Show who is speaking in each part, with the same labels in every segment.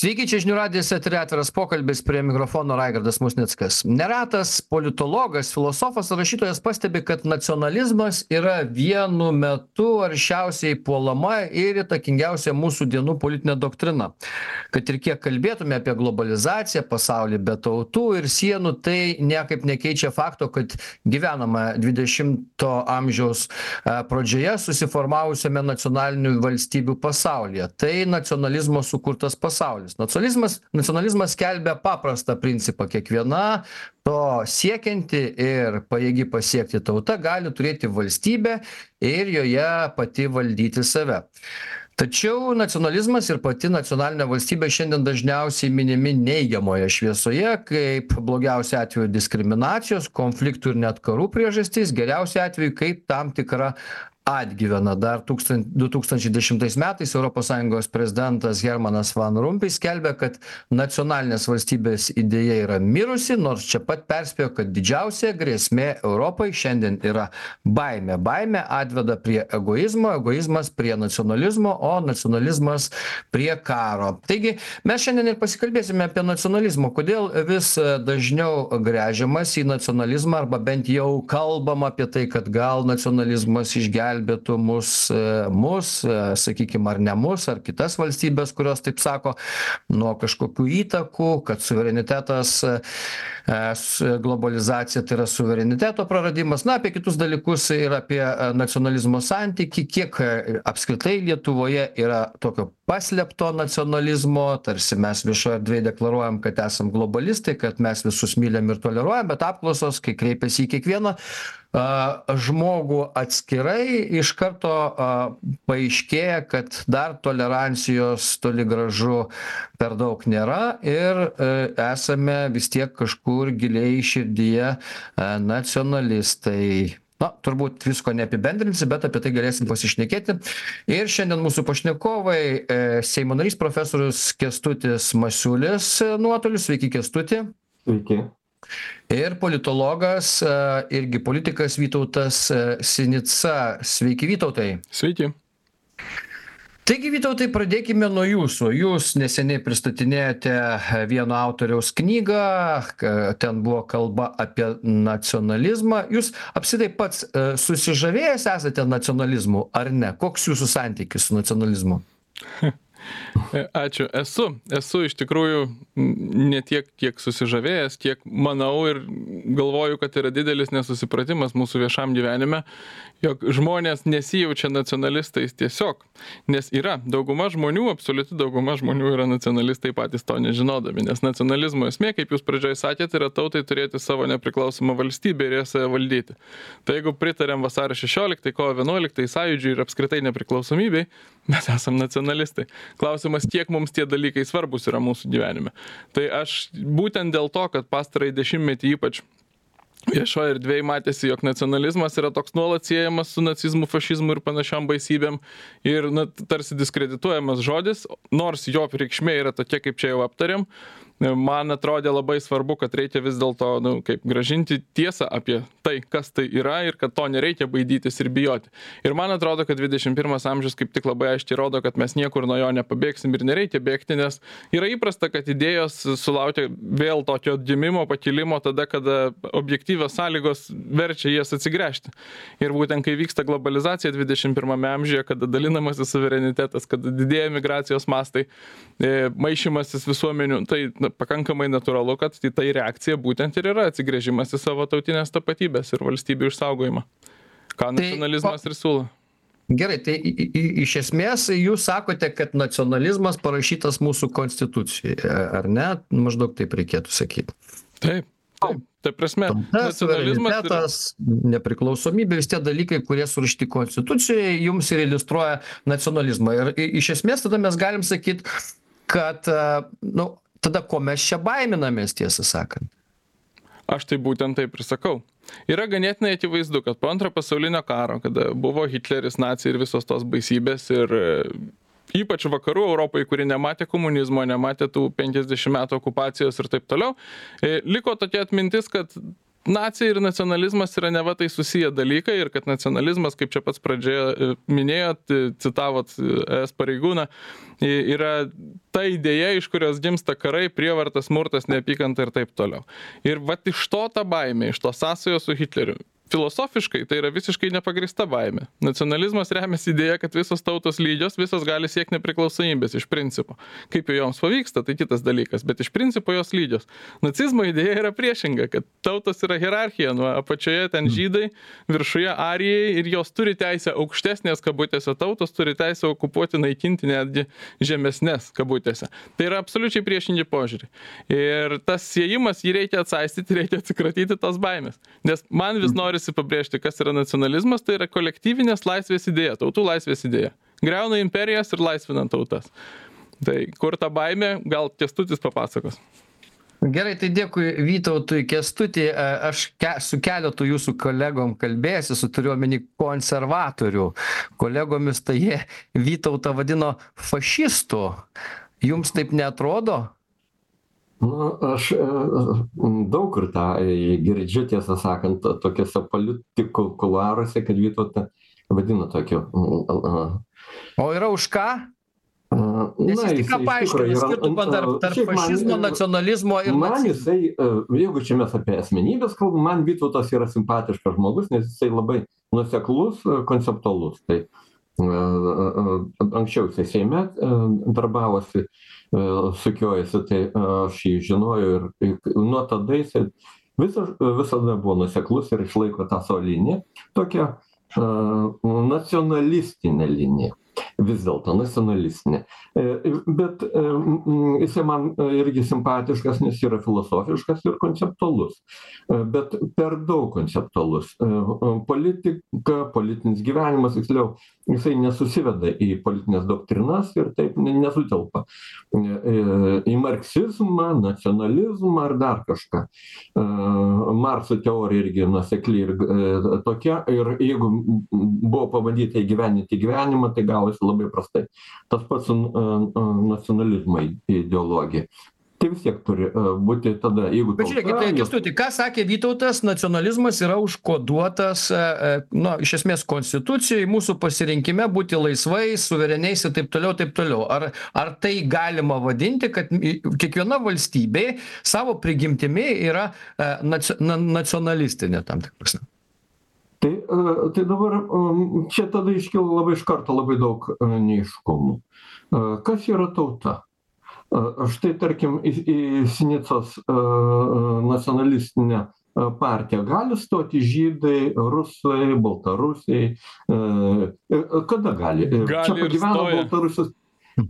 Speaker 1: Sveiki, čia žinių radijas eterė atviras pokalbis prie mikrofono Raigardas Musnickas. Neretas politologas, filosofas rašytojas pastebi, kad nacionalizmas yra vienu metu aršiausiai puolama ir įtakingiausia mūsų dienų politinė doktrina. Kad ir kiek kalbėtume apie globalizaciją, pasaulį be tautų ir sienų, tai niekaip nekeičia fakto, kad gyvename 20-ojo amžiaus e, pradžioje susiformavusiame nacionalinių valstybių pasaulyje. Tai nacionalizmo sukurtas pasaulis pasaulis nacionalizmas nacionalizmas skelbia paprastą principą. Kiekviena to siekianti ir pajėgi pasiekti tauta gali turėti valstybę ir joje pati valdyti save. Tačiau nacionalizmas ir pati nacionalinė valstybė šiandien dažniausiai minimi neigiamoje šviesoje kaip blogiausiu atveju diskriminacijos konfliktų ir net karų priežastis geriausiu atveju kaip tam tikra atgyvena dar tūkstan du tūkstančiai dešimtais metais europos sąjungos prezidentas hermanas van rumpei skelbė kad nacionalinės valstybės idėja yra mirusi nors čia pat perspėjo kad didžiausia grėsmė europai šiandien yra baimė. Baimė atveda prie egoizmo egoizmas prie nacionalizmo o nacionalizmas prie karo. Taigi mes šiandien ir pasikalbėsime apie nacionalizmą. Kodėl vis dažniau gręžiamasi į nacionalizmą arba bent jau kalbama apie tai kad gal nacionalizmas išgelbės gelbėtų mus mus sakykim ar ne mus ar kitas valstybes kurios taip sako nuo kažkokių įtakų kad suverenitetas es globalizacija tai yra suvereniteto praradimas. Na apie kitus dalykus ir apie nacionalizmo santykį. Kiek apskritai lietuvoje yra tokio paslėpto nacionalizmo tarsi mes viešoj erdvėj deklaruojam kad esam globalistai kad mes visus mylim ir toleruojam bet apklausos kai kreipiasi į kiekvieną a žmogų atskirai iš karto a paaiškėja kad dar tolerancijos toli gražu per daug nėra ir esame vis tiek kažkur giliai širdyje nacionalistai. Na turbūt visko neapibendrinsi bet apie tai galėsim pasišnekėti. Ir šiandien mūsų pašnekovai seimo narys profesorius kęstutis masiulis nuotoliu sveiki kęstuti
Speaker 2: sveiki.
Speaker 1: Ir politologas irgi politikas vytautas sinica. Sveiki vytautai.
Speaker 3: Sveiki
Speaker 1: taigi vytautai pradėkime nuo jūsų jūs neseniai pristatinėjote vieno autoriaus knygą ka ten buvo kalba apie nacionalizmą jūs apskritai pats susižavėjęs esate nacionalizmu ar ne koks jūsų santykis su nacionalizmu
Speaker 3: Ačiū. Esu. Esu iš tikrųjų ne tiek, kiek susižavėjęs, kiek manau ir galvoju, kad yra didelis nesusipratimas mūsų viešam gyvenime, jog žmonės nesijaučia nacionalistais tiesiog. Nes yra dauguma žmonių, absoliuti dauguma žmonių yra nacionalistai patys to nežinodami. Nes nacionalizmo esmė, kaip jūs pradžioje sakėte, yra tautai turėti savo nepriklausomą valstybę ir save valdyti. Tai jeigu pritarėm vasario 16, kovo 11 sąjūdžiui ir apskritai nepriklausomybei, mes esam nacionalistai. Klausimas, kiek mums tie dalykai svarbus yra mūsų gyvenime. Tai aš būtent dėl to, kad pastarai dešimtmetį ypač viešoje erdvėje matėsi, jog nacionalizmas yra toks nuolat siejamas su nacizmu, fašizmu ir panašiam baisybėm. Ir na, tarsi diskredituojamas žodis, nors jo reikšmė yra tokia, kaip čia jau aptarėm, man atrodė labai svarbu, kad reikia vis dėlto, nu, kaip gražinti tiesą apie tai, kas tai yra ir kad to nereikia baidytis ir bijoti. Ir man atrodo, kad 21 amžius kaip tik labai aiškiai rodo, kad mes niekur nuo jo nepabėgsim ir nereikia bėgti, nes yra įprasta, kad idėjos sulaukia vėl tokio atgimimo, pakilimo tada, kada objektyvios sąlygos verčia jas atsigręžti. Ir būtent kai vyksta globalizacija 21 amžiuje, kada dalinamasi suverenitetas, kada didėja migracijos mastai, maišymasis visuomenių, tai na, pakankamai natūralu, kad tai, tai reakcija būtent ir yra atsigrėžimas į savo tautinės tapatybės ir valstybių išsaugojimą. Ką nacionalizmas tai, ir siūlo.
Speaker 1: Gerai, tai iš esmės jūs sakote, kad nacionalizmas parašytas mūsų konstitucijoje, ar ne? Maždaug taip reikėtų sakyti.
Speaker 3: Taip. Taip, ta prasme,
Speaker 1: nacionalizmas ir... nepriklausomybė, vis tie dalykai, kurie surašti konstitucijoje, jums ir iliustruoja nacionalizmą. Ir iš esmės tada mes galim sakyti, kad, nu, tada ko mes čia baiminamės, tiesą sakant?
Speaker 3: Aš tai būtent taip ir sakau. Yra ganėtinai akivaizdu, kad po antro pasaulinio karo, kada buvo Hitleris, nacijai ir visos tos baisybės ir e, ypač vakarų Europai, kuri nematė komunizmo, nematė tų 50 metų okupacijos ir taip toliau, e, liko tokia atmintis, kad nacija ir nacionalizmas yra neva tai susiję dalykai ir kad nacionalizmas, kaip čia pats pradžioje minėjot, citavot es pareigūną, yra ta idėja, iš kurios gimsta karai, prievartas, smurtas, neapykanta ir taip toliau. Ir va iš to ta baimė, iš to sąsajos su Hitleriu filosofiškai tai yra visiškai nepagrįsta baimė. Nacionalizmas remiasi idėja, kad visos tautos lygios, visos gali siekti nepriklausomybės iš principo. Kaip jau joms pavyksta, tai kitas dalykas, bet iš principo jos lygios. Nacizmo idėja yra priešinga, kad tautos yra hierarchija, nuo apačioje ten mm. žydai, viršuje arijai ir jos turi teisę aukštesnės kabutėse, tautos turi teisę okupuoti, naikinti netgi žemesnės kabutėse. Tai yra absoliučiai priešingi požiūrį. Ir tas siejimas jį reikia atsaistyti, reikia atsikratyti tos baimės. Nes man vis mm. nori norisi pabrėžti, kas yra nacionalizmas, tai yra kolektyvinės laisvės idėja, tautų laisvės idėja. Greuna imperijas ir laisvinant tautas. Tai kur ta baimė, gal Kestutis papasakos.
Speaker 1: Gerai, tai dėkui Vytautui Kestutį. E, aš ke, su keletu jūsų kolegom kalbėsiu, su turiuomenį konservatorių kolegomis, tai jie Vytautą vadino fašistu. Jums taip netrodo?
Speaker 2: Nu aš e, daug kur tą girdžiu tiesą sakant tokiuose politikų kuluaruose kad vytautą vadina tokiu
Speaker 1: o yra už ką Nes jis tik paaiškina skirtumą tarp, tarp fašizmo, man, nacionalizmo ir
Speaker 2: man jisai, e, jeigu čia mes apie asmenybės kalbam, man Vytautas yra simpatiškas žmogus, nes jisai labai nuseklus, e, konceptualus. Tai anksčiau jisai Seime darbavosi, sukiojasi, tai aš jį žinojau ir nuo tada jisai visa, visada buvo nuseklus ir išlaiko tą savo liniją, tokią nacionalistinę liniją vis dėlto nacionalistinė. E, bet e, jisai man irgi simpatiškas, nes yra filosofiškas ir konceptualus. E, bet per daug konceptualus. Politika, politinis gyvenimas, tiksliau, jisai nesusiveda į politinės doktrinas ir taip nesutelpa į marksizmą, nacionalizmą ar dar kažką. Marso teorija irgi nusekli ir tokia. Ir jeigu buvo pabandyta įgyveninti gyvenimą, tai gavosi labai prastai. Tas pats su nacionalizmo ideologija tai vis tiek turi būti tada, jeigu...
Speaker 1: Bet žiūrėkit, tai Kestuti, ką sakė Vytautas, nacionalizmas yra užkoduotas, na, iš esmės, konstitucijai, mūsų pasirinkime būti laisvai, suvereniais ir taip toliau, taip toliau. Ar, ar tai galima vadinti, kad kiekviena valstybė savo prigimtimi yra nacionalistinė tam tikras?
Speaker 2: Tai e, tai dabar čia tada iškilo labai iš karto labai daug e, neaiškumų e, kas yra tauta? Štai tarkim į į sinicos nacionalistinę partiją. Gali stoti žydai rusai baltarusiai kada gali? Čia pagyveno baltarusis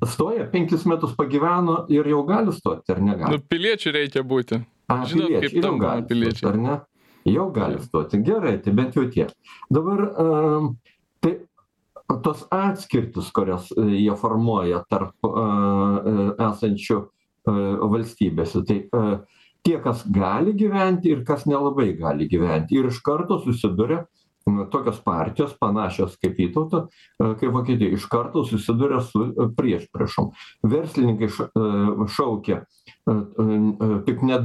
Speaker 2: stoja penkis metus pagyveno ir jau gali stoti ar negali
Speaker 3: nu piliečiu reikia būti.
Speaker 2: A piliečiu jau gali piliečiai. ar ne jau gali stoti. Gerai tai bent jau tiek. Dabar tai tos atskirtys kurias e, jie formuoja tarp esančių valstybėse. Tai tie kas gali gyventi ir kas nelabai gali gyventi. Ir iš karto susiduria tokios partijos panašios kaip vytauto kaip vokietijoj iš karto susiduria su priešpriešom. Verslininkai šaukia tik ne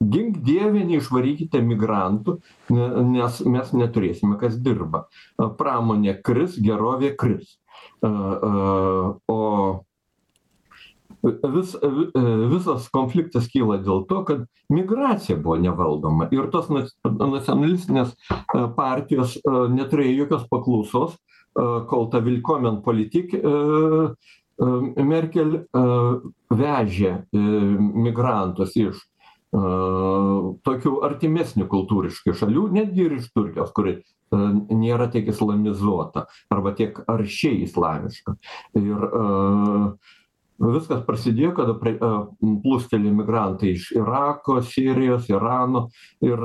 Speaker 2: gink dieve neišvarykite migrantų nes mes neturėsime kas dirba. Pramonė kris gerovė kris. O vis visas konfliktas kyla dėl to kad migracija buvo nevaldoma ir tos nacionalistinės partijos neturėjo jokios paklausos kol ta vilkomen politik merkel vežė migrantus iš tokių artimesnių kultūriškai šalių, netgi ir iš Turkijos, kuri nėra tiek islamizuota arba tiek aršiai islamiška. Ir viskas prasidėjo, kada plūsteli migrantai iš Irako, Sirijos, Irano ir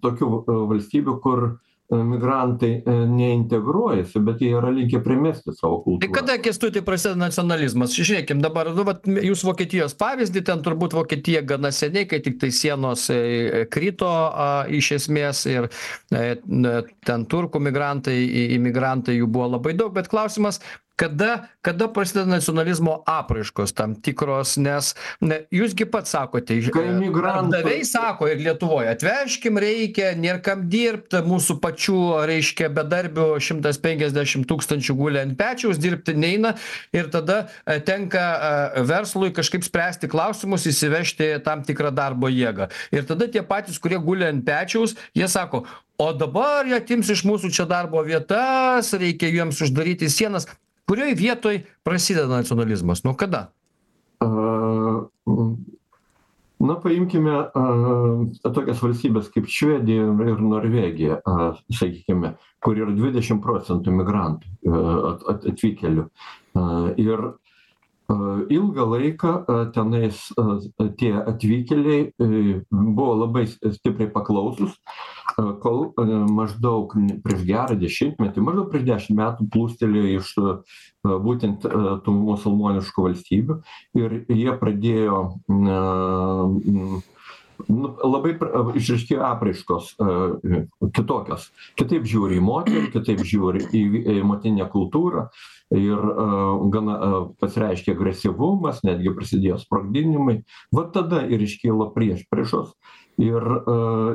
Speaker 2: tokių valstybių, kur migrantai neintegruojasi bet jie yra linkę primesti savo kultūrą.
Speaker 1: tai kada kęstuti prasideda nacionalizmas? Žiūrėkim dabar nu vat jūs vokietijos pavyzdį ten turbūt vokietija gana seniai kai tiktai sienos e, krito a iš esmės ir e, ten turkų migrantai imigrantai jų buvo labai daug bet klausimas kada kada prasideda nacionalizmo apraiškos tam tikros nes na jūs gi pats sakote darbdaviai sako ir lietuvoj atvežkim reikia nėr kam dirbt mūsų pačių reiškia bedarbių šimtas penkiasdešim tūkstančių guli ant pečiaus dirbti neina ir tada tenka verslui kažkaip spręsti klausimus įsivežti tam tikrą darbo jėgą. Ir tada tie patys kurie guli ant pečiaus jie sako o dabar jie atims iš mūsų čia darbo vietas reikia jiems uždaryti sienas kurioj vietoj prasideda nacionalizmas? Nuo kada?
Speaker 2: Na paimkime a tokias valstybes kaip švedija ir norvegija a sakykime kur yra dvidešim procentų migrantų at atvykėlių. A ir ilgą laiką tenais tie atvykėliai buvo labai stipriai paklausūs kol maždaug prieš gerą dešimtmetį maždaug prieš dešim metų plūstelėjo iš būtent tų musulmoniškų valstybių ir jie pradėjo na nu labai išryškėjo apraiškos kitokios. Kitaip žiūri į moterį kitaip žiūri į motininę kultūrą ir gana pasireiškė agresyvumas netgi prasidėjo sprogdinimai. Vat tada ir iškyla priešpriešos ir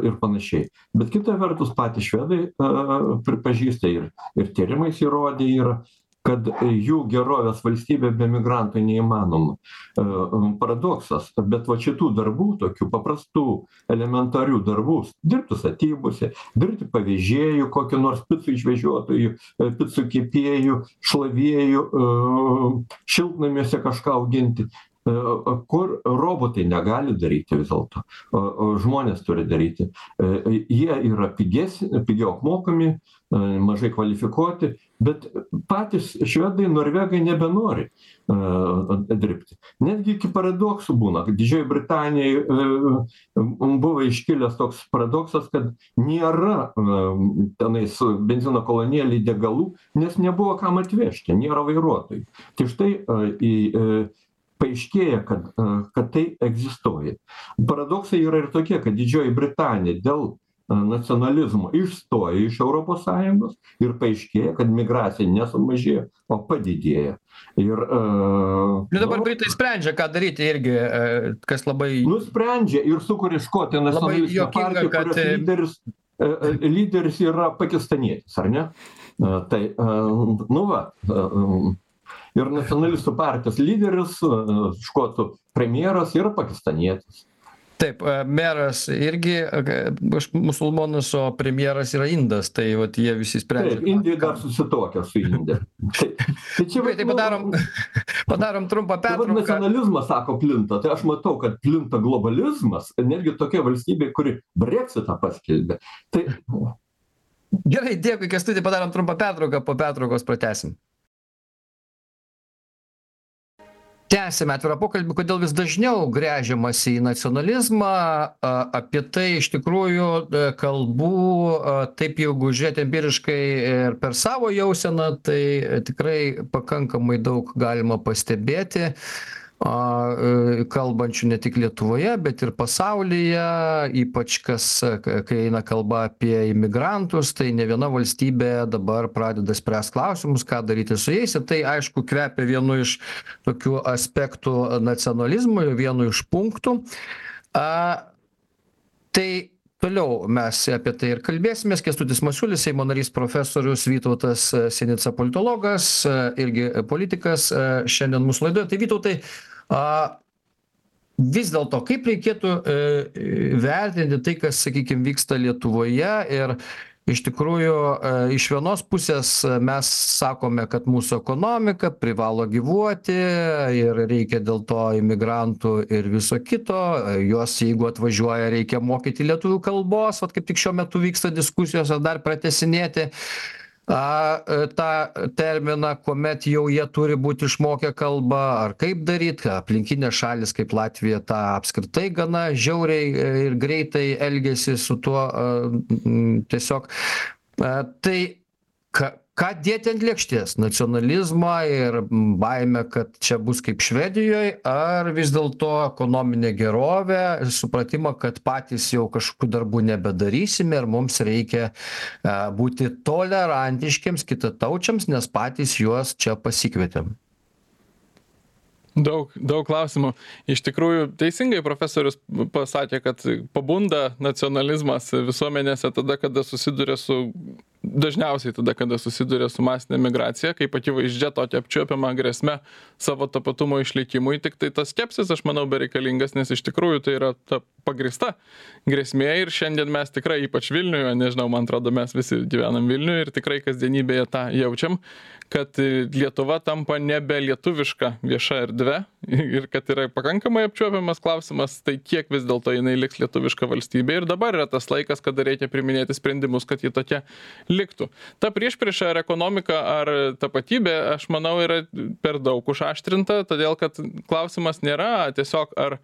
Speaker 2: ir panašiai. Bet kita vertus patys švedai pripažįsta ir ir tyrimais įrodę yra kad jų gerovės valstybė be migrantų neįmanoma. Paradoksas bet vat šitų darbų tokių paprastų elementarių darbų dirbti statybose dirbti pavėžėju kokiu nors picų išvežiotoju picų kepėju šlavėju šiltnamiuose kažką auginti kur robotai negali daryti vis dėlto? O o žmonės turi daryti. Jie yra piges pigiau apmokami mažai kvalifikuoti bet patys švedai norvegai nebenori dirbti. Netgi iki paradoksų būna. Kad didžiojoj britanijoj buvo iškilęs toks paradoksas kad nėra tenais benzino kolonėlėj degalų nes nebuvo kam atvežti nėra vairuotojų. Tai štai į paaiškėja kad kad tai egzistuoja. Paradoksai yra ir tokie kad didžioji britanija dėl nacionalizmo išstojo iš europos sąjungos ir paaiškėja kad migracija nesumažėjo o padidėjo. Ir
Speaker 1: nu dabar britai sprendžia ką daryti irgi kas labai
Speaker 2: nu sprendžia ir sukuria škotų nacionalistų partiją kurios lyderis lyderis yra pakistanietis ar ne? Tai nu va ir nacionalistų partijos lyderis škotų premjeras yra pakistanietis.
Speaker 1: Taip meras irgi musulmonas o premjeras yra indas tai vat jie visi sprendžia.
Speaker 2: Taip indai dar susituokę su inde. Tai tai čia
Speaker 1: tai padarom padarom trumpą pertrauką.
Speaker 2: nacionalizmas sako plinta tai aš matau kad plinta globalizmas netgi tokia valstybė kuri breksitą paskelbė. Tai
Speaker 1: gerai dėkui kęstuti padarom trumpą pertrauką po pertraukos pratęsim tęsiame atvirą pokalbį kodėl vis dažniau gręžiamasi į nacionalizmą apie tai iš tikrųjų kalbų taip jeigu žiūrėt empiriškai ir per savo jauseną tai tikrai pakankamai daug galima pastebėti a kalbančių ne tik lietuvoje bet ir pasaulyje ypač kas kai eina kalba apie imigrantus tai ne viena valstybė dabar pradeda spręst klausimus ką daryti su jais. Ir tai aišku kvepia vienu iš tokių aspektų nacionalizmo vienu iš punktų. A tai toliau mes apie tai ir kalbėsimės. Kęstutis masiulis seimo narys profesorius vytautas sinica politologas irgi politikas šiandien mūsų laidoje. Tai vytautai a vis dėlto kaip reikėtų vertinti tai kas sakykim vyksta lietuvoje ir iš tikrųjų iš vienos pusės mes sakome kad mūsų ekonomika privalo gyvuoti ir reikia dėl to imigrantų ir viso kito. Juos jeigu atvažiuoja reikia mokyti lietuvių kalbos vat kaip tik šiuo metu vyksta diskusijos ar dar pratęsinėti a tą terminą kuomet jau jie turi būt išmokę kalbą ar kaip daryt aplinkinės šalys kaip latvija tą apskritai gana žiauriai ir greitai elgiasi su tuo tiesiog. A tai ką ką dėti ant lėkštės nacionalizmą ir baimę kad čia bus kaip švedijoj ar vis dėlto ekonominę gerovę supratimą kad patys jau kažkokių darbų nebedarysime ir mums reikia a, būti tolerantiškiems kitataučiams nes patys juos čia pasikvietėm
Speaker 3: Daug, daug klausimų. Iš tikrųjų, teisingai profesorius pasakė, kad pabunda nacionalizmas visuomenėse tada, kada susiduria su dažniausiai tada kada susiduria su masine migracija kaip akivaizdžia tokia apčiuopiama grėsme savo tapatumo išlikimui tiktai tas skepsis aš manau bereikalingas nes iš tikrųjų tai yra ta pagrįsta grėsmė ir šiandien mes tikrai ypač vilniuje nežinau man atrodo mes visi gyvenam vilniuj ir tikrai kasdienybėje tą jaučiam kad lietuva tampa nebe lietuviška vieša erdve ir kad yra pakankamai apčiuopiamas klausimas tai kiek vis dėlto jinai liks lietuviška valstybė ir dabar yra tas laikas kada reikia priiminėti sprendimus kad ji tokia liktų. Ta priešprieša ar ekonomika ar tapatybė, aš manau, yra per daug užaštrinta, todėl kad klausimas nėra tiesiog ar e,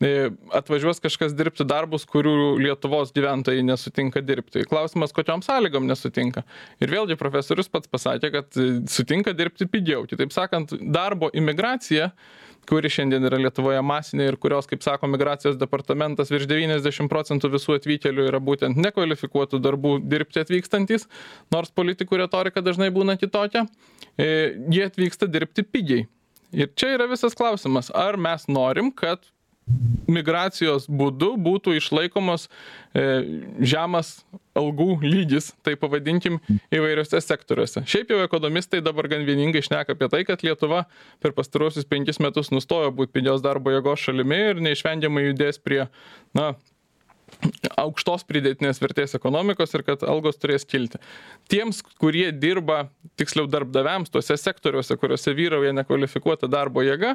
Speaker 3: atvažiuos kažkas dirbti darbus, kurių Lietuvos gyventojai nesutinka dirbti. Klausimas, kokiam sąlygom nesutinka. Ir vėlgi profesorius pats pasakė, kad sutinka dirbti pigiau. Kitaip sakant, darbo imigracija kuri šiandien yra Lietuvoje masinė ir kurios, kaip sako migracijos departamentas, virš 90 procentų visų atvykėlių yra būtent nekvalifikuotų darbų dirbti atvykstantis, nors politikų retorika dažnai būna kitokia, e, jie atvyksta dirbti pigiai. Ir čia yra visas klausimas, ar mes norim, kad migracijos būdu būtų išlaikomos e, žemas algų lygis, tai pavadinkim, įvairiose sektoriuose. Šiaip jau ekonomistai dabar gan vieningai šneka apie tai, kad Lietuva per pastarosius penkis metus nustojo būti pigios darbo jėgos šalimi ir neišvengiamai judės prie, na, aukštos pridėtinės vertės ekonomikos ir kad algos turės kilti. Tiems, kurie dirba, tiksliau darbdaviams, tuose sektoriuose, kuriuose vyrauja nekvalifikuota darbo jėga,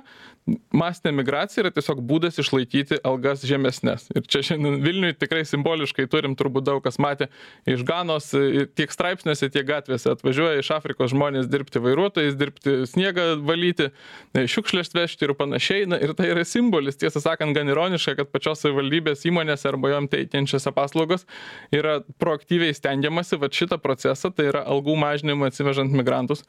Speaker 3: masinė migracija yra tiesiog būdas išlaikyti algas žemesnės. Ir čia šiandien Vilniui tikrai simboliškai turim, turbūt daug kas matė, iš Ganos tiek straipsniuose, tiek gatvėse atvažiuoja iš Afrikos žmonės dirbti vairuotojais, dirbti sniegą valyti, šiukšlės vežti ir panašiai. Na, ir tai yra simbolis, tiesą sakant, gan ironiška, kad pačios savivaldybės įmonėse arba jom teikiančiose paslaugas yra proaktyviai stengiamasi va šitą procesą, tai yra algų mažinimą atsivežant migrantus,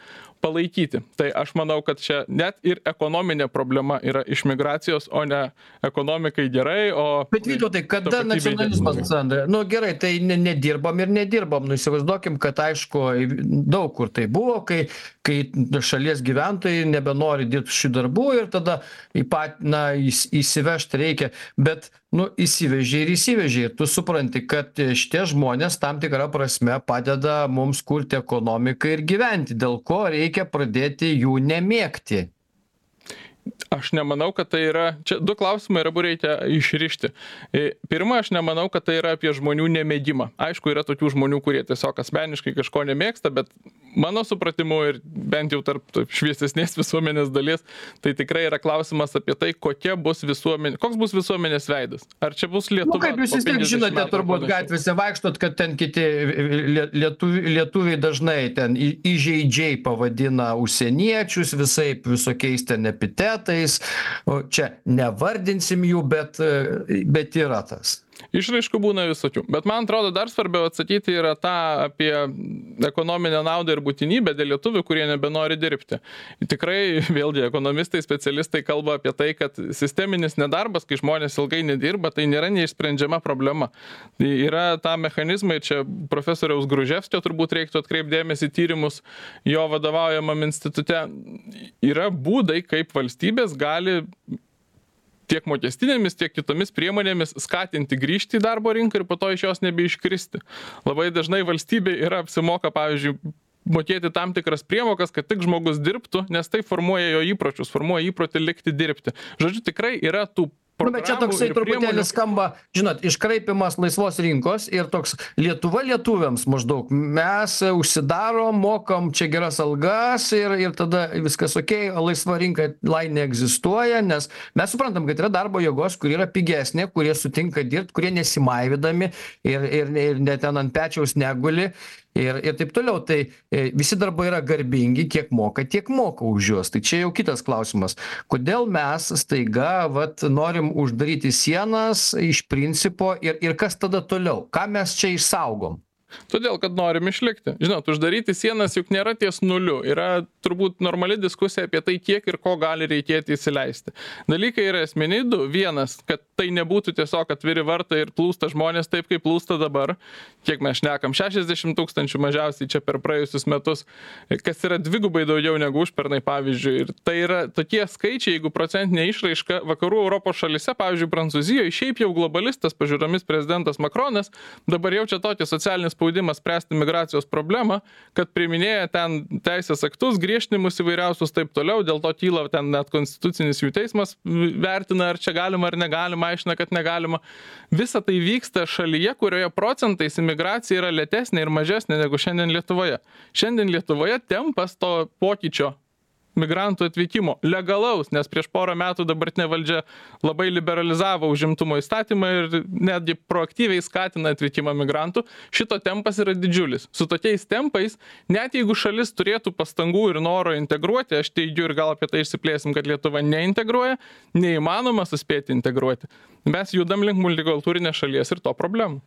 Speaker 3: palaikyti. Tai aš manau, kad čia net ir ekonominė problema yra iš migracijos, o ne ekonomikai gerai, o...
Speaker 1: Bet vytautai, kada nacionalizmas atsiranda? Nu gerai, tai ne, nedirbam ir nedirbam. Nu įsivaizduokim, kad aišku, daug kur tai buvo, kai, kai šalies gyventojai nebenori dirbti šių darbų ir tada į pat, na, įsivežti reikia. Bet nu įsivežė ir įsivežė ir tu supranti kad šitie žmonės tam tikra prasme padeda mums kurti ekonomiką ir gyventi dėl ko reikia pradėti jų nemėgti
Speaker 3: aš nemanau kad tai yra čia du klausimai ir abu reikia išrišti. E, pirma aš nemanau kad tai yra apie žmonių nemėgimą. Aišku yra tokių žmonių kurie tiesiog asmeniškai kažko nemėgsta bet mano supratimu ir bent jau tarp šviesesnės visuomenės dalies tai tikrai yra klausimas apie tai kokia bus visuomenė koks bus visuomenės veidas. Ar čia bus
Speaker 1: nu,
Speaker 3: lietuva
Speaker 1: kaip jūs vis tiek žinote turbūt gatvėse vaikštot kad ten kiti lietuviai lietuviai dažnai ten įžeidžiai pavadina užsieniečius visaip visokiais ten epitetais metais. O čia nevardinsim jų bet bet yra tas
Speaker 3: Išraiškų būna visokių. Bet man atrodo dar svarbiau atsakyti yra tą apie ekonominę naudą ir būtinybę dėl lietuvių, kurie nebenori dirbti. Tikrai, vėlgi, ekonomistai, specialistai kalba apie tai, kad sisteminis nedarbas, kai žmonės ilgai nedirba, tai nėra neišsprendžiama problema. Tai yra ta mechanizmai, čia profesoriaus Gruževskio turbūt reiktų atkreipdėmėsi tyrimus jo vadovaujamam institute. Yra būdai, kaip valstybės gali tiek mokestinėmis, tiek kitomis priemonėmis skatinti grįžti į darbo rinką ir po to iš jos nebeiškristi. Labai dažnai valstybė yra apsimoka, pavyzdžiui, mokėti tam tikras priemokas, kad tik žmogus dirbtų, nes tai formuoja jo įpročius, formuoja įprotį likti dirbti. Žodžiu, tikrai yra tų
Speaker 1: Nu, bet čia toksai truputėlį skamba, žinot, iškraipimas laisvos rinkos ir toks Lietuva lietuviams maždaug. Mes užsidarom, mokam čia geras algas ir, ir tada viskas ok, laisva rinka lai neegzistuoja, nes mes suprantam, kad yra darbo jėgos, kur yra pigesnė, kurie sutinka dirbti, kurie nesimaivydami ir, ir, ir net ten ant pečiaus neguli ir ir taip toliau. Tai e, visi darbai yra garbingi kiek moka tiek moka už juos. Tai čia jau kitas klausimas. Kodėl mes staiga vat norim uždaryti sienas iš principo ir ir kas tada toliau? Ką mes čia išsaugom
Speaker 3: Todėl, kad norim išlikti. Žinot, uždaryti sienas juk nėra ties nuliu. Yra turbūt normali diskusija apie tai, kiek ir ko gali reikėti įsileisti. Dalykai yra esminiai du. Vienas, kad tai nebūtų tiesiog atviri vartai ir plūsta žmonės taip, kaip plūsta dabar. Kiek mes šnekam, 60 tūkstančių mažiausiai čia per praėjusius metus, kas yra dvigubai daugiau negu užpernai, pavyzdžiui. Ir tai yra tokie skaičiai, jeigu procentinė išraiška vakarų Europos šalise, pavyzdžiui, Prancūzijoje, šiaip jau globalistas, pažiūromis prezidentas Makronas, dabar jaučia tokį socialinį spaudimą spręsti migracijos problemą, kad priminėja ten teisės aktus, griežtinimus įvairiausius taip toliau, dėl to kyla ten net konstitucinis jų teismas vertina, ar čia galima ar negalima, aiškina, kad negalima. Visa tai vyksta šalyje, kurioje procentais imigracija yra lėtesnė ir mažesnė negu šiandien Lietuvoje. Šiandien Lietuvoje tempas to pokyčio migrantų atvykimo legalaus nes prieš porą metų dabartinė valdžia labai liberalizavo užimtumo įstatymą ir netgi proaktyviai skatina atvykimą migrantų. Šito tempas yra didžiulis. Su tokiais tempais net jeigu šalis turėtų pastangų ir noro integruoti aš teigiu ir gal apie tai išsiplėsim kad lietuva neintegruoja neįmanoma suspėti integruoti. Mes judam link multikultūrinės šalies ir to problemų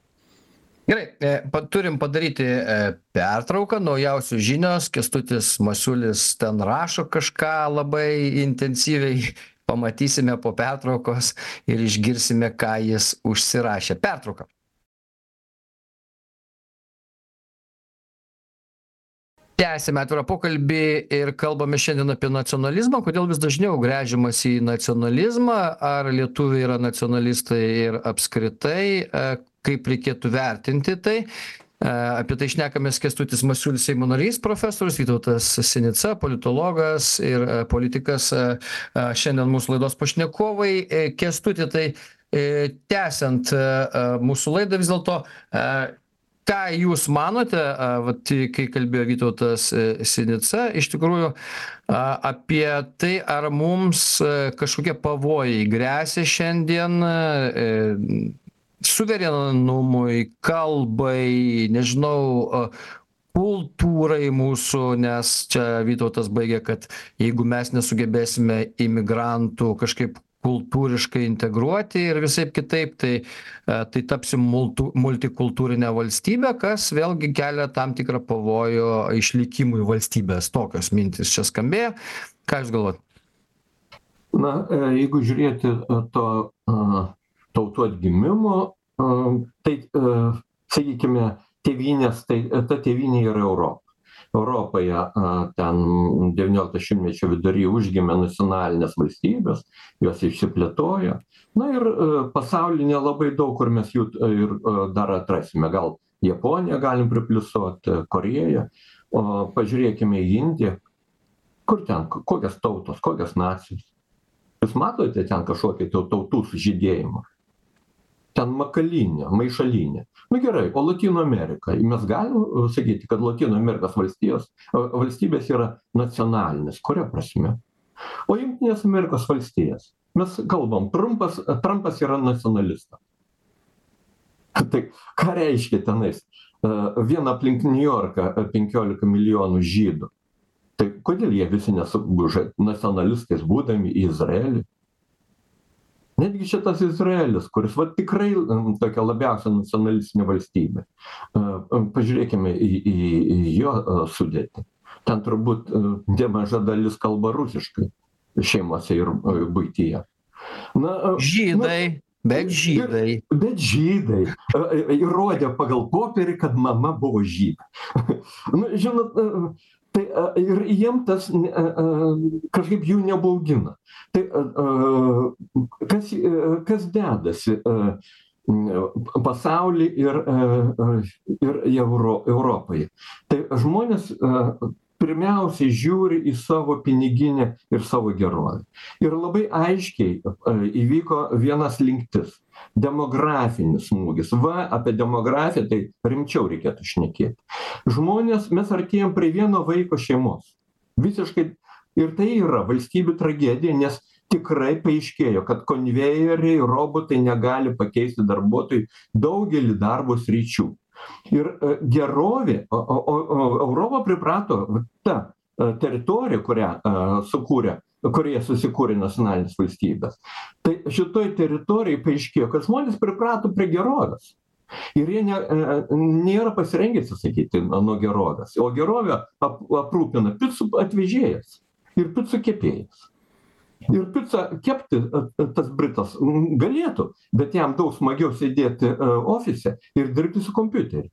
Speaker 1: gerai e, pa turim padaryti e, pertrauką. Naujausios žinios. Kęstutis masiulis ten rašo kažką labai intensyviai. Pamatysime po pertraukos ir išgirsime ką jis užsirašė. Pertrauka tęsiame atvirą pokalbį ir kalbame šiandien apie nacionalizmą. Kodėl vis dažniau gręžiamasi į nacionalizmą? Ar lietuviai yra nacionalistai ir apskritai? E, kaip reikėtų vertinti tai? E, apie tai šnekamės kęstutis masiulis seimo narys profesorius vytautas sinica politologas ir e, politikas šiandien mūsų laidos pašnekovai. Kęstuti tai tęsiant mūsų laidą vis dėlto ką jūs manote vat kai kalbėjo vytautas e, sinica iš tikrųjų apie tai ar mums e, kažkokie pavojai gresia šiandien e, suverenumui kalbai nežinau kultūrai mūsų nes čia vytautas baigė kad jeigu mes nesugebėsime imigrantų kažkaip kultūriškai integruoti ir visaip kitaip tai e, tai tapsim multu multikultūrine valstybe kas vėlgi kelia tam tikrą pavojų išlikimui valstybės. Tokios mintys čia skambėjo. Ką jūs galvojat?
Speaker 2: Na e, jeigu žiūrėti e, to tautų atgimimo tai sakykime tėvynės tai ta tėvynė yra europa europoje ten devyniolikto šimtmečio vidury užgimė nacionalinės valstybės jos išsiplėtojo. Na ir pasauly nelabai daug kur mes jų ir dar atrasime. Gal japoniją galim pripliusuot korėją o pažiūrėkime į indiją. Kur ten kokios tautos kokios nacijos? Jūs matote ten kažkokį tautų sužydėjimą ten makalynė maišalynė nu gerai o lotynų amerika? Mes galim sakyti kad lotynų amerikos valstijos valstybės yra nacionalinės? Kuria prasme? O jungtinės amerikos valstijos? Mes kalbam trumpas trampas yra nacionalistas. Tai ką reiškia tenais vien aplink niujorką penkiolika milijonų žydų? Tai kodėl jie visi nesuguža nacionalistais būdami į izraelį netgi šitas izraelis kuris vat tikrai tokia labiausia nacionalistinė valstybė. Pažiūrėkime į į į jo sudėtį. Ten turbūt nemaža dalis kalba rusiškai šeimose ir buityje.
Speaker 1: Na žydai bet žydai.
Speaker 2: bet žydai. Įrodė pagal popierį kad mama buvo žydė nu žinot tai ir jiem tas kažkaip jų nebaugina. Tai kas kas dedasi pasauly ir ir euro europoje. Tai žmonės pirmiausiai žiūri į savo piniginę ir savo gerovę. Ir labai aiškiai įvyko viena slinktis demografinis smūgis. Va apie demografiją tai rimčiau reikėtų šnekėt žmonės mes artėjam prie vieno vaiko šeimos. Visiškai ir tai yra valstybių tragedija nes tikrai paaiškėjo kad konvejeriai robotai negali pakeisti darbuotojų daugelį darbo sričių. Ir gerovė o o o europa priprato ta teritorija kurią sukūrė kurioje susikūrė nacionalinės valstybės tai šitoj teritorijoj paaiškėjo kad žmonės priprato prie gerovės Ir jie ne, e, nėra pasirengę atsisakyti nuo gerovės. O gerovę ap, aprūpina picų atvežėjas ir picų kepėjas. Ir pizzą kepti e, e, tas Britas galėtų, bet jam daug smagiau sėdėti ofise ir dirbti su kompiuteriu.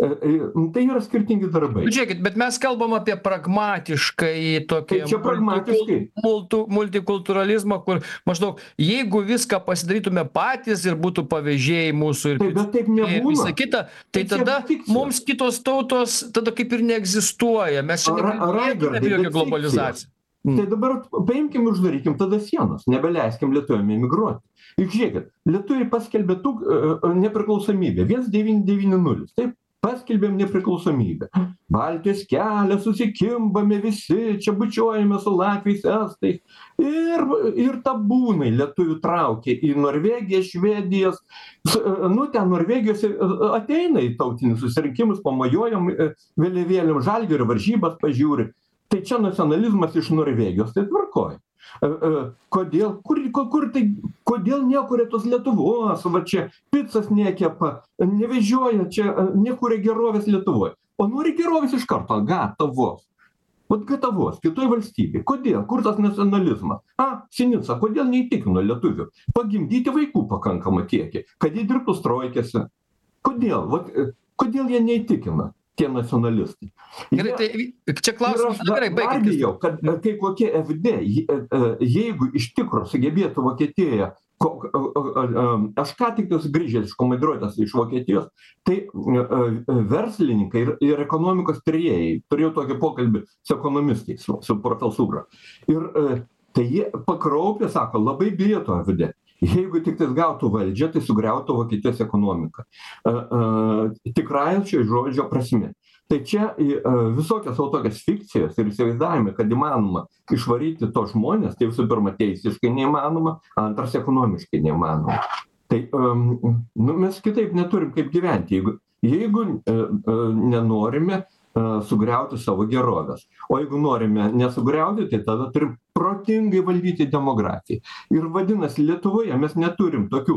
Speaker 2: E, e, tai yra skirtingi darbai.
Speaker 1: Žiūrėkit, bet mes kalbam apie pragmatiškai tokį
Speaker 2: tai pragmatiškai.
Speaker 1: Multi, multikulturalizmą, kur maždaug jeigu viską pasidarytume patys ir būtų pavėžėjai mūsų ir,
Speaker 2: tai, taip nebūna.
Speaker 1: visa kita, tai, tai tada mums kitos tautos tada kaip ir neegzistuoja. Mes čia negalime apie jokią globalizaciją.
Speaker 2: Mm. Tai dabar paimkim ir uždarykim tada sienas, nebeleiskim lietuviam emigruoti. Juk žiūrėkit, lietuviai paskelbė tų uh, nepriklausomybę 1990, taip, paskelbėm nepriklausomybę. Baltijos kelią susikimbame visi čia bučiuojamės su latviais estais. Ir ir tabūnai lietuvių traukia į norvegiją švedijas. Nu ten norvegijos ateina į tautinius susirinkimus pamojuojam vėliavėlėm žalgirio varžybas pažiūri. Tai čia nacionalizmas iš norvegijos tai tvarkoj. E, e, kodėl kur kur tai kodėl nekuria tos lietuvos? Va čia picas nekepa nevežioja čia e, nekuria gerovės lietuvoj. O nori gerovės iš karto gatavos. Vat gatavos kitoj valstybėj. Kodėl? Kur tas nacionalizmas? A sinica kodėl neįtikino lietuvių? Pagimdyti vaikų pakankamą kiekį kad jie dirbtų stroikėse. Kodėl? Vat kodėl jie neįtikina tie nacionalistai.
Speaker 1: Gerai, tai čia klausimas,
Speaker 2: na gerai, baigime. Bijau, kad kai kokie FD, e, e, jeigu iš tikrųjų sugebėtų Vokietijoje ko, aš ką tik grįžęs iš komandiruotės iš Vokietijos, tai e, verslininkai ir, ir ekonomikos tyrėjai, turėjau tokį pokalbį su ekonomistais, su, su profesūra. Ir tai jie pakraupė, sako, labai bijo to FD jeigu tiktais gautų valdžią tai sugriautų vokietijos ekonomiką. A a tikrąja šio žodžio prasme. Tai čia į a visokias va tokias fikcijas ir įsivaizdavimai kad įmanoma išvaryti tuos žmones tai visų pirma teisiškai neįmanoma antras ekonomiškai neįmanoma. Tai am nu mes kitaip neturim kaip gyventi. Jeigu jeigu a a nenorime sugriauti savo gerovės. O jeigu norime nesugriauti tai tada turim protingai valdyti demografiją. Ir vadinasi lietuvoje mes neturim tokių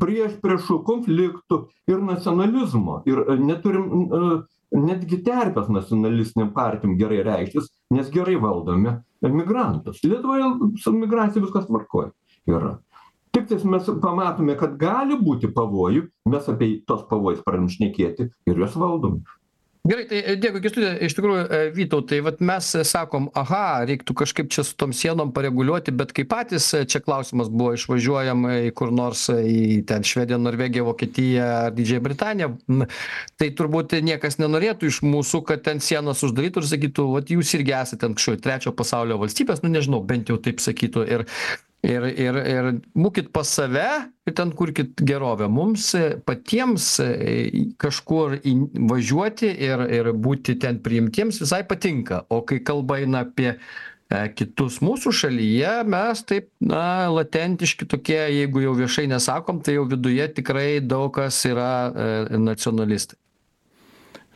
Speaker 2: priešpriešų konfliktų ir nacionalizmo. Ir neturim netgi terpės nacionalistinėm partijom gerai reikštis nes gerai valdome emigrantus. Lietuvoje su migracija viskas tvarkoj yra. Tiktais mes pamatome kad gali būti pavojų mes apie tuos pavojus pradedam šnekėti ir juos valdom
Speaker 1: gerai tai e, dėkui kęstuti. Iš tikrųjų e, vytautai vat mes e, sakom aha reiktų kažkaip čia su tom sienom pareguliuoti bet kai patys čia klausimas buvo išvažiuojam kur nors į ten švediją norvegiją vokietiją ar didžiąją britaniją. Tai turbūt niekas nenorėtų iš mūsų kad ten sienas uždarytų ir sakytų vat jūs irgi esat ten kažkokioj trečio pasaulio valstybės nu nežinau bent jau taip sakytų ir ir ir ir būkit pas save ir ten kurkit gerovę. Mums patiems kažkur į važiuoti ir ir būti ten priimtiems visai patinka. O kai kalba eina apie e, kitus mūsų šalyje mes taip na latentiški tokie jeigu jau viešai nesakom tai jau viduje tikrai daug kas yra e, nacionalistai.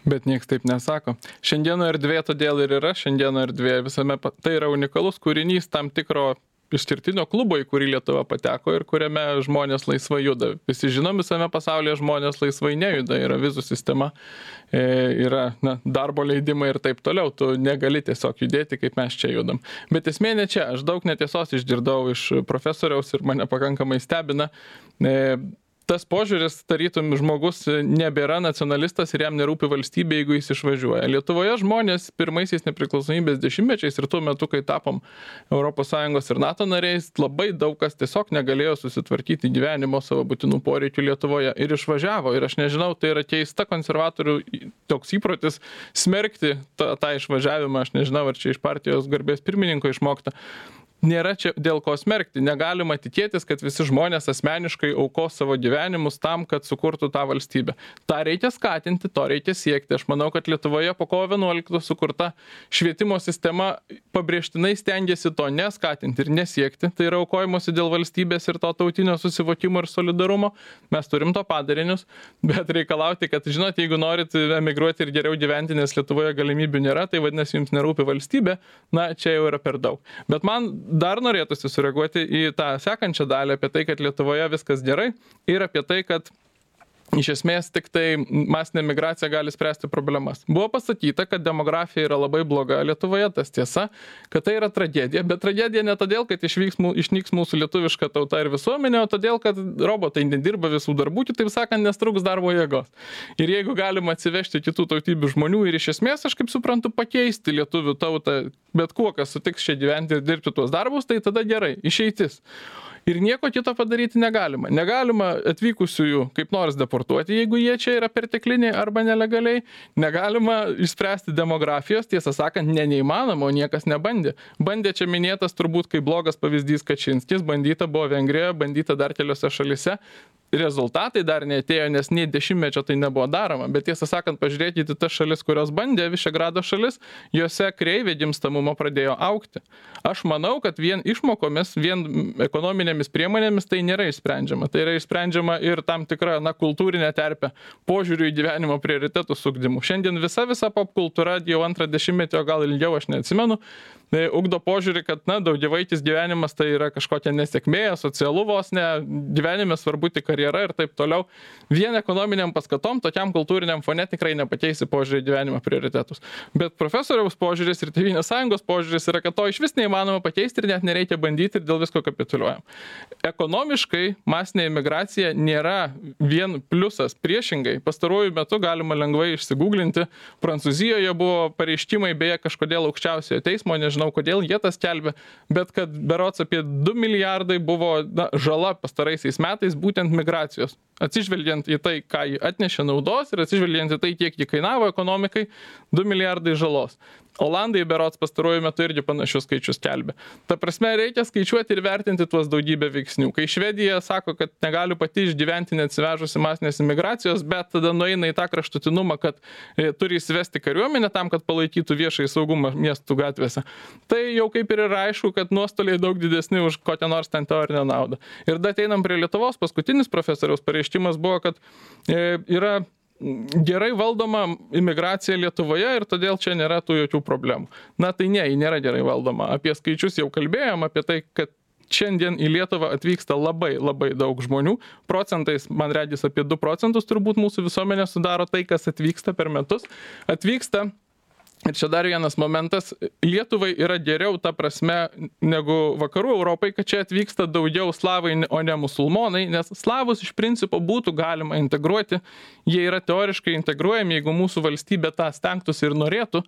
Speaker 3: Bet nieks taip nesako. Šiandieno erdvė todėl ir yra, šiandieno erdvė visame, tai yra unikalus kūrinys tam tikro išskirtinio klubo, į kurį Lietuva pateko ir kuriame žmonės laisvai juda. Visi žinom, visame pasaulyje žmonės laisvai nejuda, yra vizų sistema, e, yra na, darbo leidimai ir taip toliau, tu negali tiesiog judėti, kaip mes čia judam. Bet esmė ne čia, aš daug netiesos išgirdau iš profesoriaus ir mane pakankamai stebina. E, tas požiūris tarytum žmogus nebėra nacionalistas ir jam nerūpi valstybė, jeigu jis išvažiuoja. Lietuvoje žmonės pirmaisiais nepriklausomybės dešimtmečiais ir tuo metu, kai tapom ES ir NATO nariais, labai daug kas tiesiog negalėjo susitvarkyti gyvenimo savo būtinų poreikių Lietuvoje ir išvažiavo. Ir aš nežinau, tai yra keista konservatorių toks įprotis smerkti tą, tą išvažiavimą, aš nežinau, ar čia iš partijos garbės pirmininko išmokta nėra čia dėl ko smerkti. Negalima tikėtis kad visi žmonės asmeniškai aukos savo gyvenimus tam kad sukurtų tą valstybę. Tą reikia skatinti to reikia siekti. Aš manau kad lietuvoje po kovo vienuoliktos sukurta švietimo sistema pabrėžtinai stengiasi to neskatinti ir nesiekti. Tai yra aukojimosi dėl valstybės ir to tautinio susivokimo ir solidarumo. Mes turim to padarinius bet reikalauti kad žinot jeigu norit emigruoti ir geriau gyventi nes lietuvoje galimybių nėra tai vadinasi jums nerūpi valstybė na čia jau yra per daug. Bet man dar norėtųsi sureaguoti į tą sekančią dalį apie tai, kad Lietuvoje viskas gerai ir apie tai, kad iš esmės tiktai masinė migracija gali spręsti problemas. Buvo pasakyta kad demografija yra labai bloga lietuvoje tas tiesa kad tai yra tragedija bet tragedija ne todėl kad išvyks mū išnyks mūsų lietuviška tauta ir visuomenė o todėl kad robotai nedirba visų darbų kitaip sakant nes trūks darbo jėgos. Ir jeigu galima atsivežti kitų tautybių žmonių ir iš esmės aš kaip suprantu pakeisti lietuvių tautą bet kuo kas sutiks čia gyventi ir dirbti tuos darbus tai tada gerai išeitis ir nieko kito padaryti negalima. Negalima atvykusiųjų kaip nors deportuoti jeigu jie čia yra pertekliniai arba nelegaliai. Negalima išspręsti demografijos tiesą sakant ne neįmanoma o niekas nebandė. Bandė čia minėtas turbūt kaip blogas pavyzdys kačinskis. Bandyta buvo vengrijoje bandyta dar keliose šalyse rezultatai dar neatėjo nes nė dešimtmečio tai nebuvo daroma. Bet tiesą sakant pažiūrėkit į tas šalis kurios bandė višegrado šalis jose kreivė gimstamumo pradėjo augti aš manau kad vien išmokomis vien ekonominėmis priemonėmis tai nėra išsprendžiama. Tai yra išsprendžiama ir tam tikra na kultūrine terpe požiūriu į gyvenimo prioritetus ugdymu. Šiandien visa visa popkultūra jau antrą dešimtmetį o gal ilgiau aš neatsimenu ugdo požiūrį kad na daugiavaikis gyvenimas tai yra kažkokia nesėkmė asocialu vos ne gyvenime svarbu tik karjera ir taip toliau. Vien ekonominėm paskatom tokiam kultūriniam fone tikrai nepakeisi požiūrį gyvenimo prioritetus. Bet profesoriaus požiūris ir tėvynės sąjungos požiūris yra kad to išvis neįmanoma pakeisti ir net nereikia bandyti ir dėl visko kapituliuojam. Ekonomiškai masinė imigracija nėra vien pliusas. Priešingai pastaruoju metu galima lengvai išsigūglinti. Prancūzijoje buvo pareiškimai beje kažkodėl aukščiausiojo teismo nežinau nežinau kodėl jie tą skelbia, bet kad berots apie 2 milijardai buvo žala pastaraisiais metais būtent migracijos. Atsižvelgiant į tai, ką jį atnešė naudos ir atsižvelgiant į tai, kiek jį kainavo ekonomikai, 2 milijardai žalos. Olandai berots pastaruoju metu irgi panašius skaičius kelbė. Ta prasme, reikia skaičiuoti ir vertinti tuos daugybę veiksnių. Kai Švedija sako, kad negali pati išgyventi neatsivežusi masinės imigracijos, bet tada nueina į tą kraštutinumą, kad e, turi įsivesti kariuomenę tam, kad palaikytų viešai saugumą miestų gatvėse, tai jau kaip ir yra aišku, kad nuostoliai daug didesni už kokią nors ten teorinę naudą. Ir da ateinam prie Lietuvos, paskutinis profesoriaus pareiškimas buvo, kad e, yra gerai valdoma imigracija Lietuvoje ir todėl čia nėra tų jokių problemų. Na tai ne, ji nėra gerai valdoma. Apie skaičius jau kalbėjom, apie tai, kad šiandien į Lietuvą atvyksta labai labai daug žmonių. Procentais, man regis, apie 2 procentus turbūt mūsų visuomenė sudaro tai, kas atvyksta per metus. Atvyksta Ir čia dar vienas momentas. Lietuvai yra geriau ta prasme negu vakarų Europai, kad čia atvyksta daugiau slavai, o ne musulmonai, nes slavus iš principo būtų galima integruoti. Jie yra teoriškai integruojami, jeigu mūsų valstybė tą stengtųsi ir norėtų,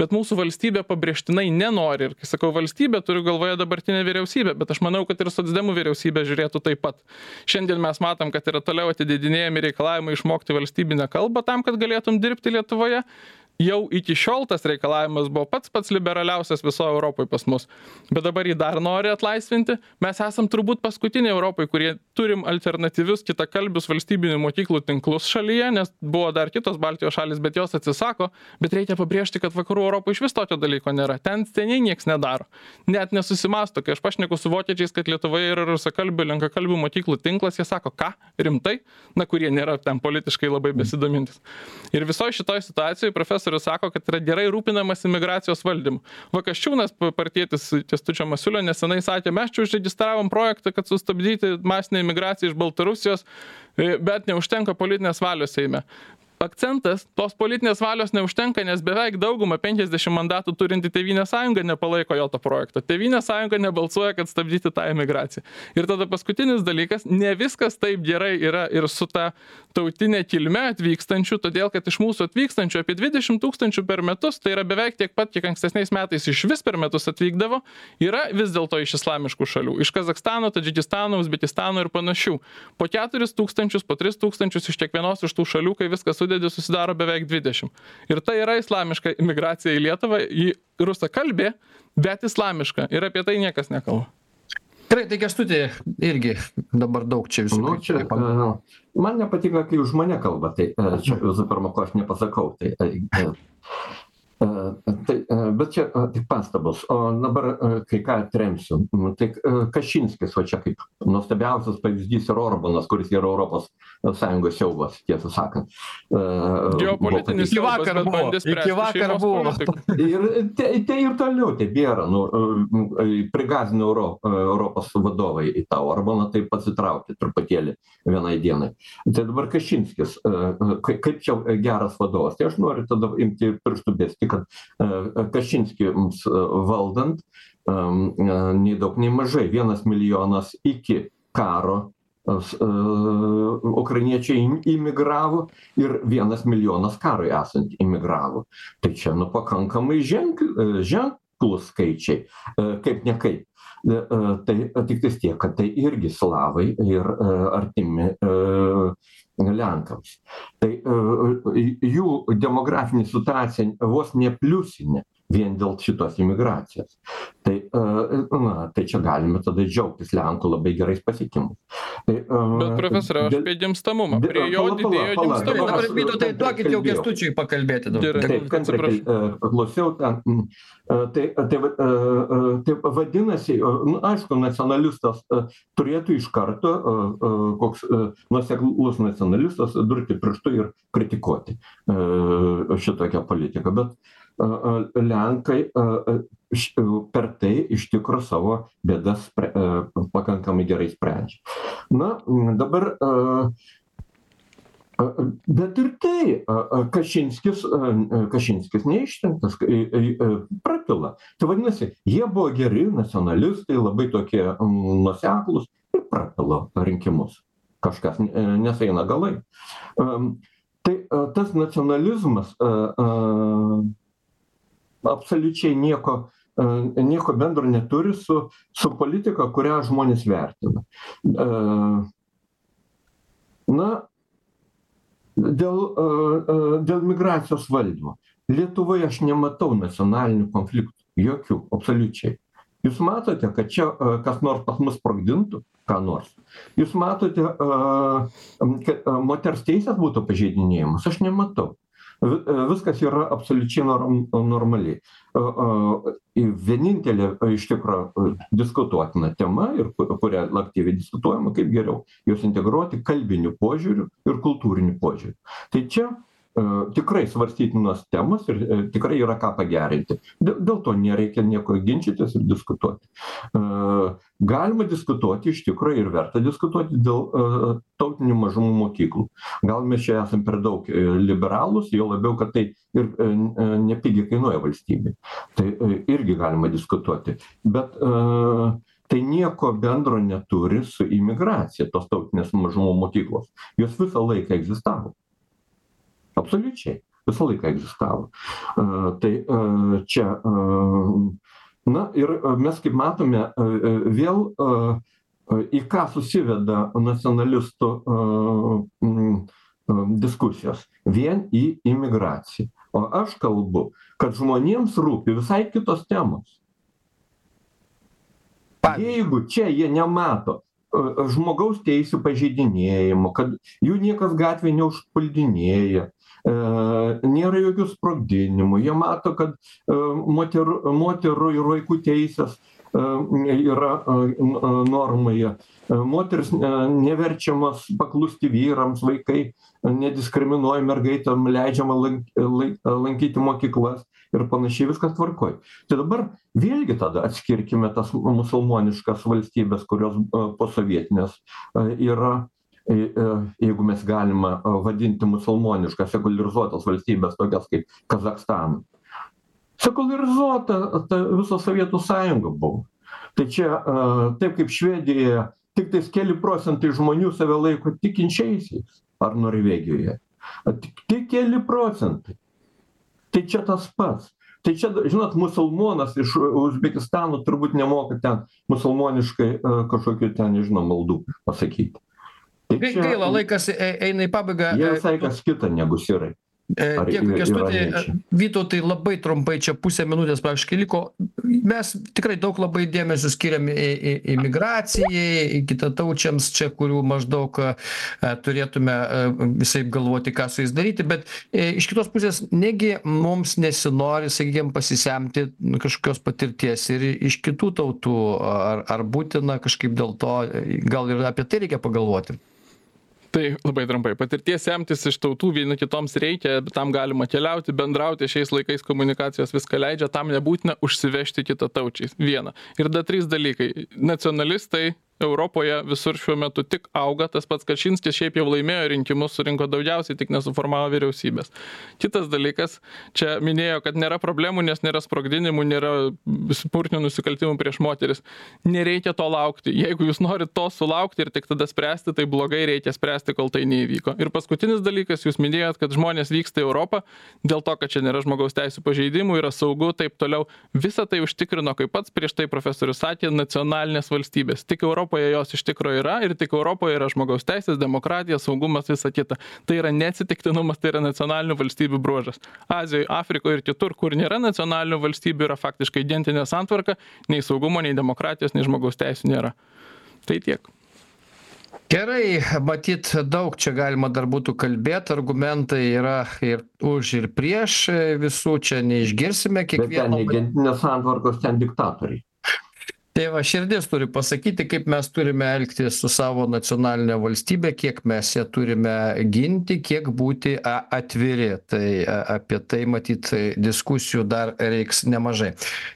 Speaker 3: bet mūsų valstybė pabrėžtinai nenori. Ir kai sakau valstybė, turiu galvoje dabartinę vyriausybę, bet aš manau, kad ir socdemų vyriausybė žiūrėtų taip pat. Šiandien mes matom, kad yra toliau atidedinėjami reikalavimai išmokti valstybinę kalbą tam, kad galėtum dirbti Lietuvoje jau iki šiol tas reikalavimas buvo pats pats liberaliausias visoj europoj pas mus. Bet dabar jį dar nori atlaisvinti. Mes esam turbūt paskutiniai europoj kurie turim alternatyvius kitakalbius valstybinių mokyklų tinklus šalyje nes buvo dar kitos baltijos šalys bet jos atsisako. Bet reikia pabrėžti kad vakarų europoj išvis tokio dalyko nėra. Ten seniai nieks nedaro. Net nesusimąsto kai aš pašneku su vokiečiais kad lietuvoje yra rusakalbių lenkakalbių mokyklų tinklas jie sako ką? Rimtai? Na kurie nėra ten politiškai labai besidomintys. Ir visoj šitoj situacijoj profesorius profesorius sako, kad yra gerai rūpinamas imigracijos valdymu. Vakaščiūnas, partietis Testučio Masiulio, nesenai sakė, mes čia užregistravom projektą, kad sustabdyti masinę imigraciją iš Baltarusijos, e, bet neužtenka politinės valios Seime akcentas tos politinės valios neužtenka nes beveik daugumą penkiasdešim mandatų turinti tėvynės sąjunga nepalaiko jo to projekto. Tėvynės sąjunga nebalsuoja kad stabdyti tą emigraciją. Ir tada paskutinis dalykas ne viskas taip gerai yra ir su ta tautine kilme atvykstančių todėl kad iš mūsų atvykstančių apie dvidešim tūkstančių per metus tai yra beveik tiek pat kiek ankstesniais metais išvis per metus atvykdavo yra vis dėlto iš islamiškų šalių iš kazachstano tadžikistano uzbekistano ir panašių. Po keturis tūkstančius po tris tūkstančius iš kiekvienos iš tų šalių kai viską sudedi sudedi susidaro beveik 20. Ir tai yra islamiška imigracija į Lietuvą, į rusakalbė, bet islamiška. Ir apie tai niekas nekalba.
Speaker 1: Gerai, tai kestutė irgi dabar daug čia visų.
Speaker 2: Nu, čia, uh, man nepatinka, kai už mane kalba, tai uh, čia visų pirma, ko aš nepasakau. Tai, uh, Tai, bet čia tik pastabos. O dabar kai ką atremsiu. Tai Kašinskis, o čia kaip nuostabiausias pavyzdys ir Orbanas, kuris yra Europos Sąjungos siaubas, tiesą sakant.
Speaker 3: Geopolitinis
Speaker 1: Iki vakar buvo. Iki vakar buvo.
Speaker 2: Ir tai, tai ir toliau tebėra. Nu, prigazino Euro, Europos vadovai į tą Orbaną, tai pasitraukti truputėlį vienai dienai. Tai dabar Kašinskis, kaip čia geras vadovas. Tai aš noriu tada imti pirštų bėsti, kad Kašinskims valdant nei daug, nei mažai, vienas milijonas iki karo ukrainiečiai imigravo ir vienas milijonas karui esant imigravo. Tai čia nu pakankamai ženkl, ženklus skaičiai, kaip ne kaip. Tai tik tais tiek, kad tai irgi slavai ir artimi lenkams. Tai jų demografinė situacija vos ne pliusinė vien dėl šitos imigracijos. Tai, na, tai čia galime tada džiaugtis Lenkų labai gerais pasiekimais. Tai,
Speaker 3: Bet profesoriau, aš apie gimstamumą. Prie jo didėjo gimstamumas.
Speaker 1: Dabar, Vytautai, duokit jau kestučiui pakalbėti.
Speaker 2: Taip, kantriai, klausiau ten. Tai, tai, tai vadinasi, nu, aišku, nacionalistas turėtų iš karto, koks nuseklus nacionalistas, durti pirštu ir kritikuoti šitokią politiką. Bet Lenkai per tai iš tikro savo bėdas pakankamai gerai sprendžia. Na, dabar Bet ir tai Kašinskis, Kašinskis neišrinktas, pratila. Tai vadinasi, jie buvo geri nacionalistai, labai tokie nuseklus ir pratilo rinkimus. Kažkas neseina galai. Tai tas nacionalizmas absoliučiai nieko, nieko bendro neturi su, su politika, kurią žmonės vertina. Na, dėl, dėl migracijos valdymo. Lietuvoje aš nematau nacionalinių konfliktų. Jokių, absoliučiai. Jūs matote, kad čia kas nors pas mus sprogdintų, ką nors. Jūs matote, kad moters teisės būtų pažeidinėjimas. Aš nematau. Viskas yra absoliučiai norm, normaliai. Vienintelė iš tikrųjų diskutuotina tema ir kurią aktyviai diskutuojama, kaip geriau juos integruoti kalbiniu požiūriu ir kultūriniu požiūriu. Tai čia tikrai svarstytinos temos ir tikrai yra ką pagerinti. Dėl to nereikia nieko ginčytis ir diskutuoti. Galima diskutuoti iš tikrųjų ir verta diskutuoti dėl tautinių mažumų mokyklų. Gal mes čia esame per daug liberalūs, jau labiau, kad tai ir nepigiai kainuoja valstybė. Tai irgi galima diskutuoti. Bet tai nieko bendro neturi su imigracija, tos tautinės mažumų mokyklos. Jos visą laiką egzistavo. Absoliučiai. Visą laiką egzistavo. Tai čia, na ir mes kaip matome, vėl į ką susiveda nacionalistų diskusijos. Vien į imigraciją. O aš kalbu, kad žmonėms rūpi visai kitos temos. Jeigu čia jie nemato žmogaus teisų pažeidinėjimo, kad jų niekas gatvėje neužpuldinėja, nėra jokių sprogdinimų. Jie mato, kad moterų, moterų ir vaikų teisės yra normoje. Moteris neverčiamas paklusti vyrams, vaikai nediskriminuoja mergaitėm, leidžiama lankyti mokyklas ir panašiai viskas tvarkoj. Tai dabar vėlgi tada atskirkime tas musulmoniškas valstybės, kurios posovietinės yra jeigu mes galima vadinti musulmoniškas sekularizuotas valstybes tokias kaip Kazakstanas. Sekularizuota ta visa Sovietų sąjunga buvo. Tai čia taip kaip Švedijoje, tik tais keli procentai žmonių save laiko tikinčiaisiais ar Norvegijoje. Tik, tik keli procentai. Tai čia tas pats. Tai čia, žinot, musulmonas iš Uzbekistano turbūt nemoka ten musulmoniškai kažkokiu ten, nežinau, maldų pasakyti.
Speaker 1: Tai Gaila, laikas eina į pabaigą.
Speaker 2: Jie visai kas kita negu sirai.
Speaker 1: E, dėkui, Kestutė. Vytautai, labai trumpai, čia pusę minutės praktiškai liko. Mes tikrai daug labai dėmesio skiriam imigracijai, kitataučiams, čia kurių maždaug e, turėtume e, visai galvoti, ką su jais daryti, bet iš kitos pusės, negi mums nesinori, sakykime, pasisemti kažkokios patirties ir iš kitų tautų, ar, ar būtina kažkaip dėl to, gal ir apie tai reikia pagalvoti
Speaker 3: tai labai trumpai. Patirties semtis iš tautų vieni kitoms reikia tam galima keliauti bendrauti šiais laikais komunikacijos viską leidžia tam nebūtina užsivežti kitataučiais viena. Ir dar trys dalykai. Nacionalistai europoje visur šiuo metu tik auga. Tas pats kačinskis šiaip jau laimėjo rinkimus surinko daugiausiai tik nesuformavo vyriausybės. Kitas dalykas čia minėjo kad nėra problemų nes nėra sprogdinimų nėra smurtinių nusikaltimų prieš moteris. Nereikia to laukti. Jeigu jūs norit to sulaukti ir tik tada spręsti tai blogai reikia spręsti kol tai neįvyko. Ir paskutinis dalykas jūs minėjot kad žmonės vyksta į europą dėl to kad čia nėra žmogaus teisių pažeidimų yra saugu taip toliau. Visa tai užtikrino kaip pats prieš tai profesorius sakė nacionalinės valstybės. Tik europa europoje jos iš tikro yra ir tik europoje yra žmogaus teisės demokratija saugumas visa kita. Tai yra ne atsitiktinumas tai yra nacionalinių valstybių bruožas. Azijoj afrikoj ir kitur kur nėra nacionalinių valstybių yra faktiškai identinė santvarka nei saugumo nei demokratijos nei žmogaus teisių nėra. Tai tiek.
Speaker 1: Gerai, matyt, daug čia galima dar būtų kalbėti, argumentai yra ir už ir prieš, visų čia neišgirsime
Speaker 2: kiekvieno. Bet ten negentinės santvarkos, ten diktatoriai
Speaker 1: tai va širdis turi pasakyti kaip mes turime elgtis su savo nacionaline valstybe kiek mes ją turime ginti kiek būti a atviri. Tai apie tai matyt diskusijų dar reiks nemažai.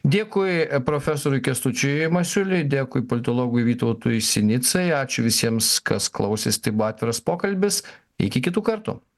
Speaker 1: Dėkui profesoriui kęstučiui masiuliui dėkui politologui vytautui sinicai ačiū visiems kas klausėsi tai buvo atviras pokalbis. Iki kitų kartų